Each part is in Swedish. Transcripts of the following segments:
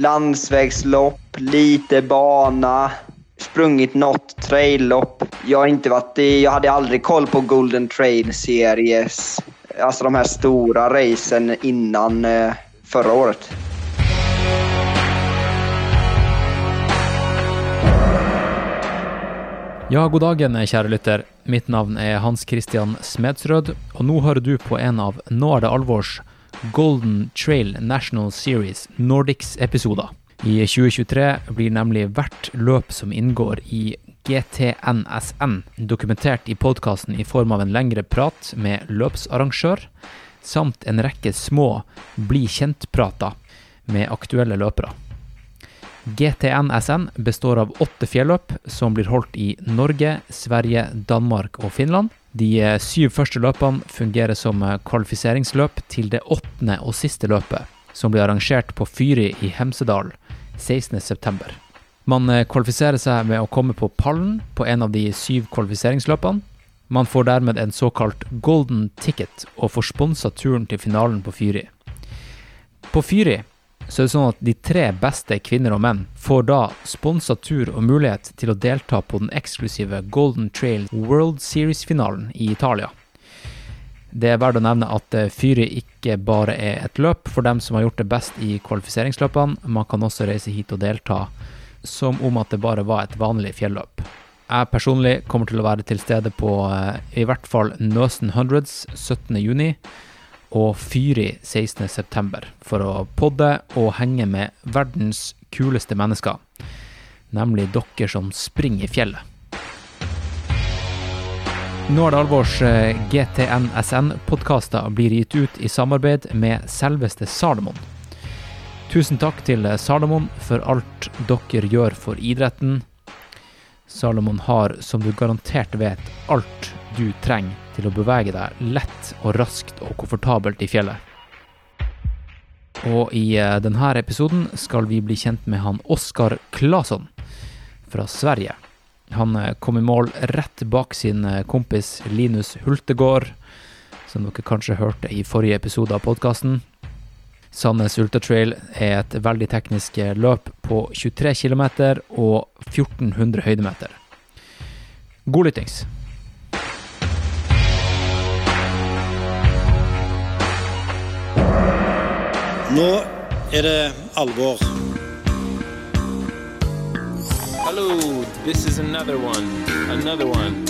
landsvägslopp, lite bana, sprungit något traillopp. Jag har inte varit i, jag hade aldrig koll på Golden Trail Series, alltså de här stora racen innan eh, förra året. Ja, god dagen, kära lytter. Mitt namn är Hans Christian Smedsrød, och nu hör du på en av Nå är det alvors Golden Trail National Series Nordics-episoder. I 2023 blir nemlig hvert løp som inngår i GTNSN, dokumentert i podkasten i form av en lengre prat med løpsarrangør, samt en rekke små bli kjent-prater med aktuelle løpere. GTNSN består av åtte fjelløp som blir holdt i Norge, Sverige, Danmark og Finland. De sju syv første løpene fungerer som eh, kvalifiseringsløp til det åttende og siste løpet, som blir arrangert på Fyri i Hemsedal 16.9. Man eh, kvalifiserer seg med å komme på pallen på en av de syv kvalifiseringsløpene. Man får dermed en såkalt golden ticket og får sponsa turen til finalen på Fyri. På Fyri så er det sånn at de tre beste kvinner og menn får da sponsa tur og mulighet til å delta på den eksklusive Golden Trail World Series-finalen i Italia. Det er verdt å nevne at eh, fyret ikke bare er et løp for dem som har gjort det best i kvalifiseringsløpene, man kan også reise hit og delta som om at det bare var et vanlig fjelløp. Jeg personlig kommer til å være til stede på eh, i hvert fall Nøsen Hundreds 17.6 og Fyri 16.9. for å podde og henge med verdens kuleste mennesker, nemlig dere som springer i fjellet. Nå er det alvors eh, GTNSN-podkaster blir gitt ut i samarbeid med selveste Salomon. Tusen takk til Salomon for alt dere gjør for idretten. Salomon har, som du garantert vet, alt du trenger til å bevege deg lett og raskt og komfortabelt i fjellet. Og i eh, denne episoden skal vi bli kjent med han Oskar Claesson fra Sverige. Han eh, kom i mål rett bak sin eh, kompis Linus Hultegård, som dere kanskje hørte i forrige episode av podkasten. Sandnes Ultratrail er et veldig teknisk løp på 23 km og 1400 høydemeter. God lyttings. Nå er det alvor. Hello, this is another one, another one,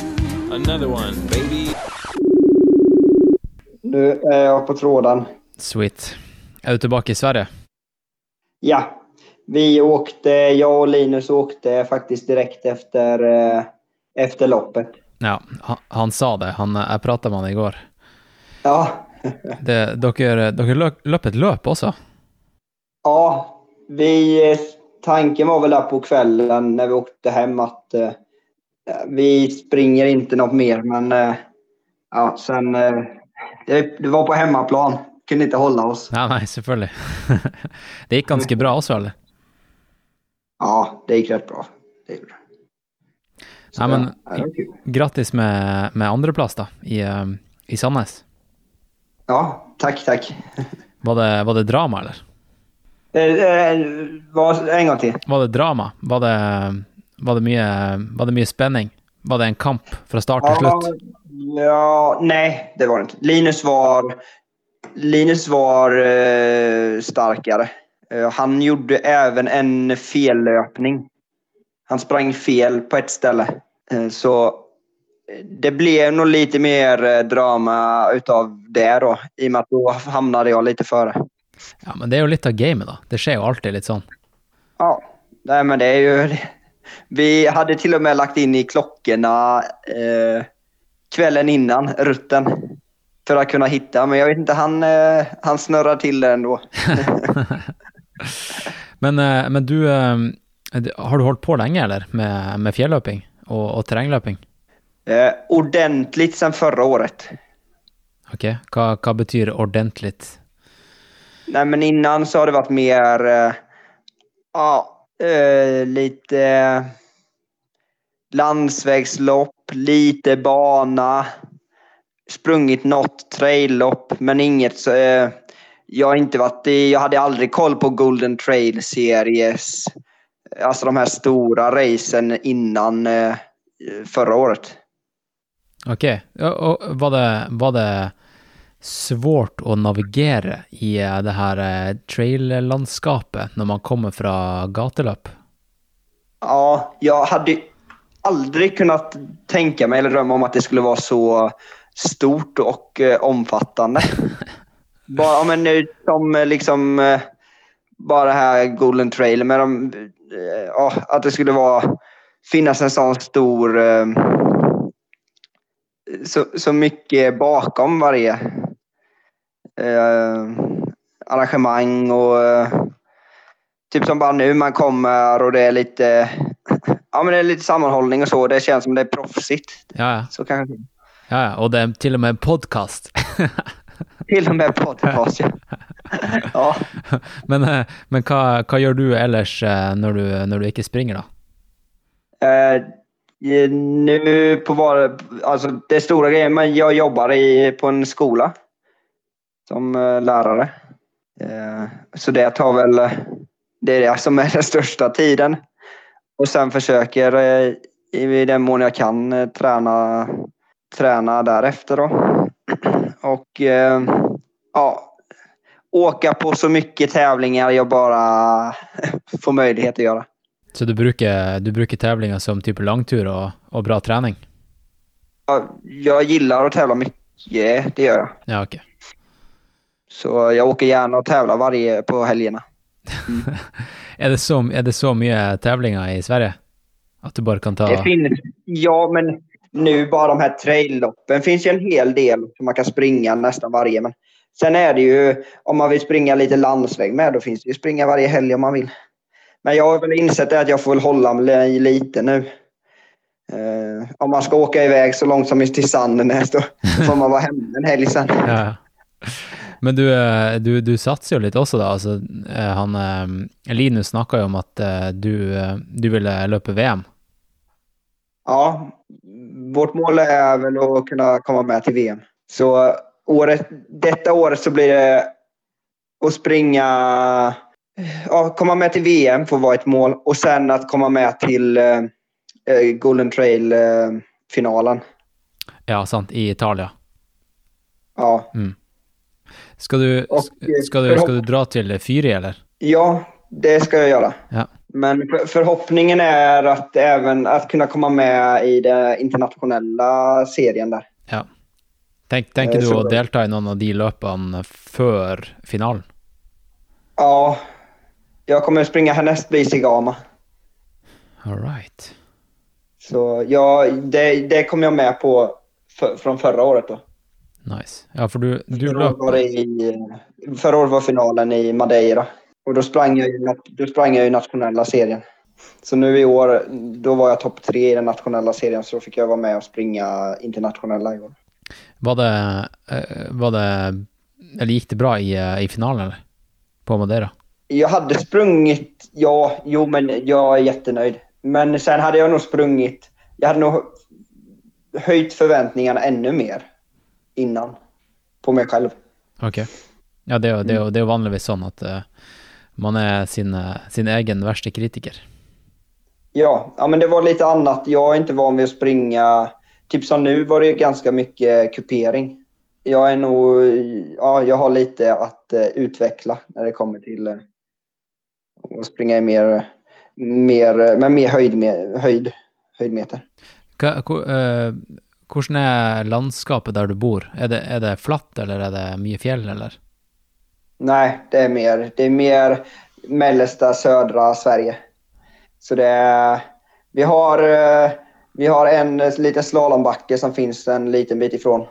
another one, baby. Nu är jag på tråden. Sweet. Er du tilbake i Sverige? Ja, vi åkte, jag och Linus åkte faktiskt direkt efter, eh, efter loppet. Ja, han, han sa det. Han, jeg prata med han i går. Ja, Det, dere, dere løp, løp et løp også? ja vi, eh, tanken var väl där på kvällen när vi åkte hem att eh, vi springer inte något mer, men eh, ja, sen eh, det, det var på hemmaplan. Kunde inte hålla oss. Ja, nei, selvfølgelig. Det gikk ganske bra også, eller? Ja, det gick rätt bra. Det gjorde det. Så, Ja, men- ja. Grattis med, med andreplass, da, i, eh, i Sandnes. Ja, tack, tack. Var det, var det drama, eller? Eh, eh, en gång till. Var det drama? Var det, var det, mye, var det mye spenning? Var det en kamp fra start til slutt? ja, nej, det var det inte. Linus var, Linus var eh, starkare. Eh, han gjorde även en fellöpning. Han sprang fel på ett ställe. Eh, så det blev nog lite mer eh, drama utav det då. I och med att då hamnade jag lite före. Ja, men det er jo litt av gamet, da. Det skjer jo alltid litt sånn. Ja, nej men det är ju... Vi hade till och med lagt in i klockorna eh, kvällen innan rutten för att kunna hitta. Men jag vet inte, han, eh, han snurrar till det ändå. Men, eh, men du, eh, har du holdt på lenge, eller? Med, med fjelløping og, og terrengløping? Eh, ordentligt sen förra året. Ok, hva, hva betyr ordentligt? Nej, men innan så har det varit mer... Eh, ja, eh, lite landsvägslopp, lite bana. Sprungit något traillopp, men inget så... Eh, jag har inte varit i, jag hade aldrig koll på Golden Trail Series. Alltså de här stora racen innan eh, förra året. Okej. Okay. Och var det, var det svårt att navigera i eh, det här eh, trail-landskapet när man kommer från gatelöp? Ja, jag hade aldrig kunnat tänka mig eller drömma om att det skulle vara så stort och eh, omfattande. bara, men, som liksom bara här Golden Trail med de, ja, att det skulle vara finnas en sån stor så, så mycket bakom varje eh, arrangemang och eh, typ som bara nu man kommer och det är lite ja men det är lite sammanhållning och så. Det känns som det är proffsigt. Ja, Så kanske. ja och det är till och med podcast. till och med podcast, ja. ja. Men, eh, men vad, vad gör du ellers eh, när du, när du inte springer då? Uh, Eh, nu på var, alltså det stora grejen, men jag jobbar i, på en skola som eh, lärare. Eh, så det tar väl, det är det som är den största tiden. Och sen försöker i den mån jag kan träna, träna därefter då. Och ja, åka på så mycket tävlingar jag bara får möjlighet att göra. Så du brukar, du brukar tävlingar som typ långtur och, och bra träning? Ja, jag gillar att tävla mycket, det gör jag. Ja, okej. Okay. Så jag åker gärna och tävlar varje på helgerna. Mm. är, det så, är det så mycket tävlingar i Sverige? Att du bara kan ta... Det finns, ja, men nu bara de här trailloppen finns ju en hel del som man kan springa nästan varje. Men sen är det ju, om man vill springa lite landsväg med, då finns det ju springa varje helg om man vill. Men jag har väl insett att jag får väl hålla mig lite nu. Uh, om man ska åka iväg så långt som till Sandnäs då får man vara hemma en helg sen. Ja. Men du, eh, du, du satsar ju lite också då. Alltså, eh, han, Linus snackade ju om att du, du ville löpa VM. Ja, vårt mål är väl att kunna komma med till VM. Så året, detta året så blir det att springa ja, komma med till VM får vara ett mål och sen att komma med till eh, eh Golden Trail-finalen. Eh, ja, sant. I Italien. Ja. Mm. Ska, du, och, ska, du, ska du dra till Fyri eller? Ja, det ska jag göra. Ja. Men för, förhoppningen är att även att kunna komma med i den internationella serien där. Ja. Tänk, tänker eh, du att delta i någon av de löpen för finalen? Ja, jag kommer springa härnäst blir Sigama. All right. Så ja, det, det kom jag med på för, från förra året då. Nice. Ja, för du, du förra, året i, förra året var finalen i Madeira. Och då sprang jag, ju, då sprang jag i nationella serien. Så nu i år, då var jag topp tre i den nationella serien så då fick jag vara med och springa internationella i år. Var det, eh, var det, eller gick det bra i, eh, i finalen? På Madeira? Jag hade sprungit, ja, jo men jag är jättenöjd. Men sen hade jag nog sprungit, jag hade nog höjt förväntningarna ännu mer innan på mig själv. Okej. Okay. Ja, det är, det, är, det är vanligtvis så att uh, man är sin, uh, sin egen värsta kritiker. Ja, ja, men det var lite annat. Jag är inte van vid att springa. Typ som nu var det ganska mycket kupering. Jag är nog, ja, jag har lite att uh, utveckla när det kommer till och springa i mer, mer, med mer höjd, höjd, höjdmeter. Hur eh, är landskapet där du bor? Är det, är det flatt eller är det mycket fjäll eller? Nej, det är mer, det är mer mellersta södra Sverige. Så det är, vi har, eh, vi har en liten slalombacke som finns en liten bit ifrån.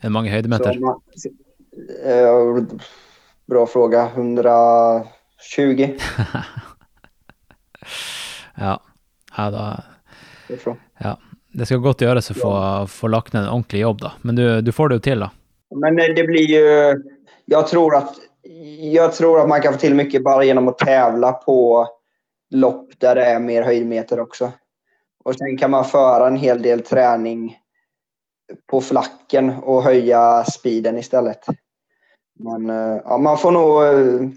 Hur många höjdmeter? Så, eh, bra fråga. 100 20. ja. Ja, då, ja, det ska gott göra så få, få lagt ner en ordentlig jobb då. Men du, du får det ju till då. Men det blir ju... Jag tror att, jag tror att man kan få till mycket bara genom att tävla på lopp där det är mer höjdmeter också. Och sen kan man föra en hel del träning på flacken och höja speeden istället. Men eh, ja, man får nog eh,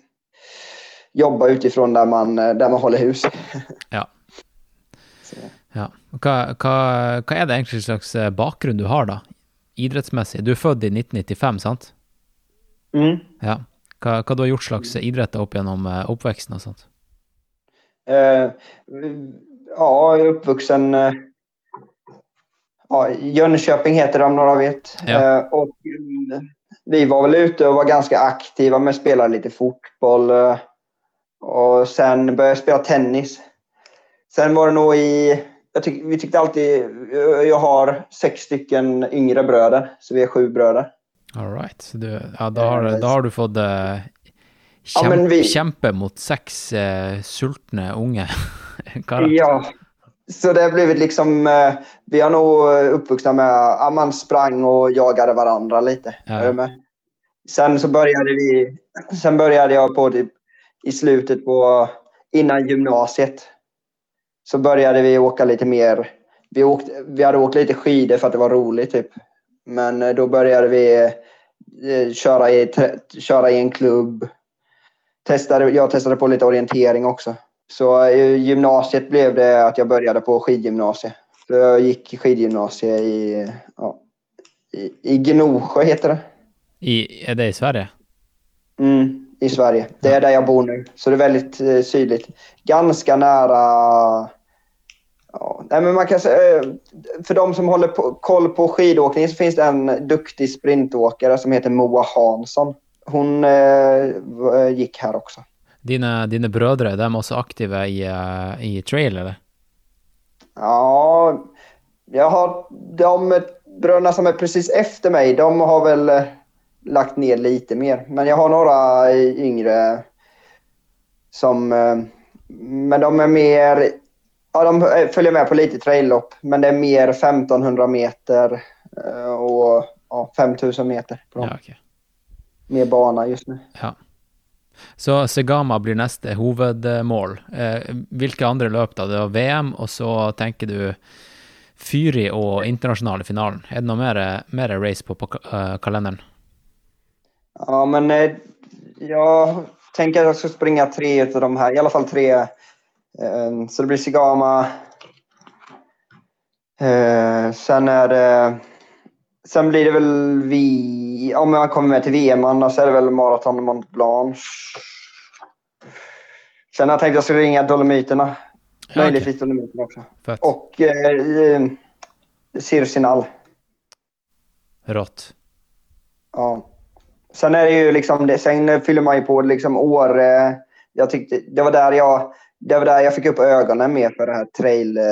jobba utifrån där man, eh, där man håller hus. Ja. Ja. Hva, hva, hva er det egentlig slags eh, bakgrunn du har, da? Idrettsmessig. Du er født i 1995, sant? Mm. Ja. Hva, hva du har gjort slags idretter opp gjennom eh, oppveksten og sånt? Eh, ja, jag är uppvuxen... Eh, ja, Jönköping heter det om några vet. Ja. Eh, och mm, vi var väl ute och var ganska aktiva med att spela lite fotboll. Och sen började jag spela tennis. Sen var det nog i... Jag tyck, vi tyckte alltid... Jag har sex stycken yngre bröder, så vi är sju bröder. All right. Så du, ja, da, har, da har du fått eh, Ja, kjempe, men vi- kjempe mot seks eh, sultne unge karer. Ja. Så det har blivit liksom... Eh, vi har nog uppvuxna med att man sprang och jagade varandra lite. Ja. Sen så började vi... Sen började jag på typ, i slutet på... Innan gymnasiet. Så började vi åka lite mer. Vi, åkte, vi hade åkt lite skidor för att det var roligt typ. Men eh, då började vi eh, köra i, köra i en klubb. Testade, jag testade på lite orientering också. Så i gymnasiet blev det att jag började på skidgymnasiet. Så jag gick skidgymnasiet i, ja, i, i Gnosjö heter det. I, er det i Sverige? Mm, I Sverige. Det är där jag bor nu. Så det är väldigt eh, sydligt. Ganska nära... Ja, nej, men man kan säga, eh, för de som håller på, koll på skidåkning så finns det en duktig sprintåkare som heter Moa Hansson. Hon eh, v- gick här också. Dine, dine brødre, de er også aktive i, eh, i trail, eller? Ja, jag har de bröderna som är precis efter mig, de har väl eh, lagt ner lite mer. Men jag har några yngre som, eh, men de är mer, ja de eh, följer med på lite traillopp, men det är mer 1500 meter eh, och ja, 5000 meter på dem. Ja, ok. Mer bana just nu. Ja. Så Segama blir neste hovedmål. Eh, hvilke andre løp da? Det var VM, og så tenker du Fyri og internasjonale finalen. Er det noe mer, mer race på, på eh, kalenderen? Ja, men eh, jag tänker att jag ska springa tre av de här, i alla fall tre. Eh, så det blir Sigama. Eh, sen är det... Sen blir det väl vi... Om jag kommer med till VM, annars är det väl Marathon Mont Blanche. Sen har jag tänkt att jag ska ringa Dolomiterna. Ja, Möjligtvis Dolomiterna också. Fett. Och eh, Circinal. Rått. Ja. Sen är det ju liksom, det, sen fyller man ju på liksom år. Eh, jag tyckte, det var där jag, det var där jag fick upp ögonen mer för det här trail eh,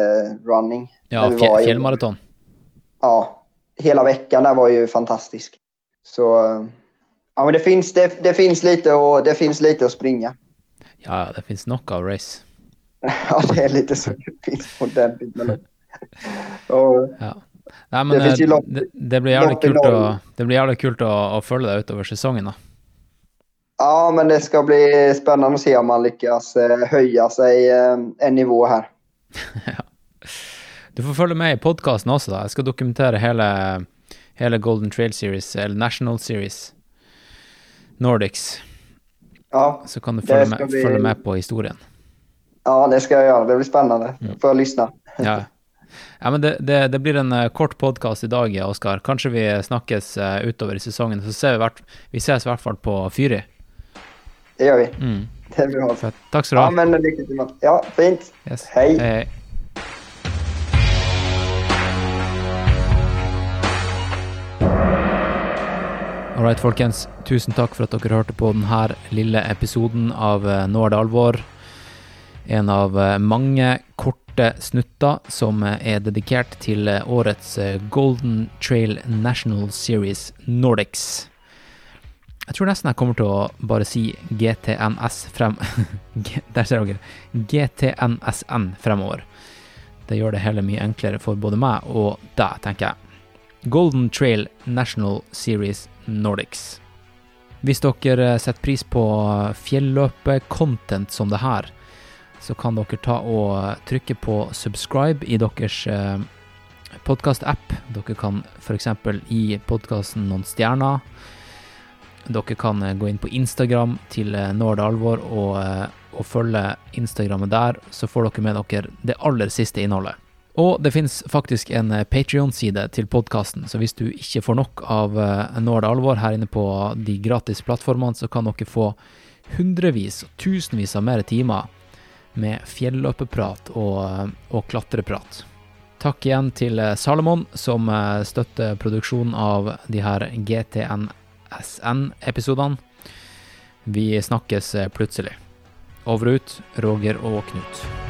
running. Ja, i- fjellmaraton. Ja, hela veckan där var ju fantastisk. Så eh, ja, men det finns, det, det finns lite och det finns lite att springa. Ja, det finnes nok av race. Ja, det är lite så det finns ordentligt. Men, och, Ja. Nei, men Det eh, lopp- det, det blir jævlig kult, å, det blir jævlig kult å, å følge deg utover sesongen. da. ja, men det ska bli spännande att se om man lyckas eh, höja sig eh, en nivå här. Du får følge med i podkasten også, da. Jeg skal dokumentere hele, hele Golden Trail Series, eller National Series, Nordics. Ja, Så kan du skal med, bli- følge med på historien. ja, det ska jag göra. Det blir spännande. Får jag lyssna. Ja, ja men det, det, det blir en eh, kort podkast i dag, ja, Oskar. Kanskje vi snakkes eh, utover i sesongen. Så ser vi, hvert, vi ses i hvert fall på Fyri. Det gör vi. Mm. Det blir bra. Fett. Takk skal du Ja, ha. men lycka till. Mats. Ja, fint. Yes. Hej. Hei, hei. All right, folkens. Tusen takk for at dere hørte på denne lille episoden av eh, Nå er det alvor. En av mange korte snutter som er dedikert til årets Golden Trail National Series Nordics. Jeg tror nesten jeg kommer til å bare si GTNS frem... Der ser dere. GTNSN fremover. Det gjør det hele mye enklere for både meg og deg, tenker jeg. Golden Trail National Series Nordics. Hvis dere setter pris på fjelløpe-content som det her, så kan dere ta og trykke på subscribe i deres eh, podkast-app. Dere kan f.eks. gi podkasten noen stjerner. Dere kan eh, gå inn på Instagram til eh, Når det alvor og, eh, og følge Instagrammet der, så får dere med dere det aller siste innholdet. Og det finnes faktisk en Patrion-side til podkasten, så hvis du ikke får nok av Når det alvor her inne på de gratis plattformene, så kan dere få hundrevis og tusenvis av mer timer med fjelløpeprat og, eh, og klatreprat. Takk igjen til Salomon, som eh, støtter produksjonen av de her GTNSN-episodene. Vi snakkes plötsligt. Eh, plutselig. Over og ut, Roger og Knut.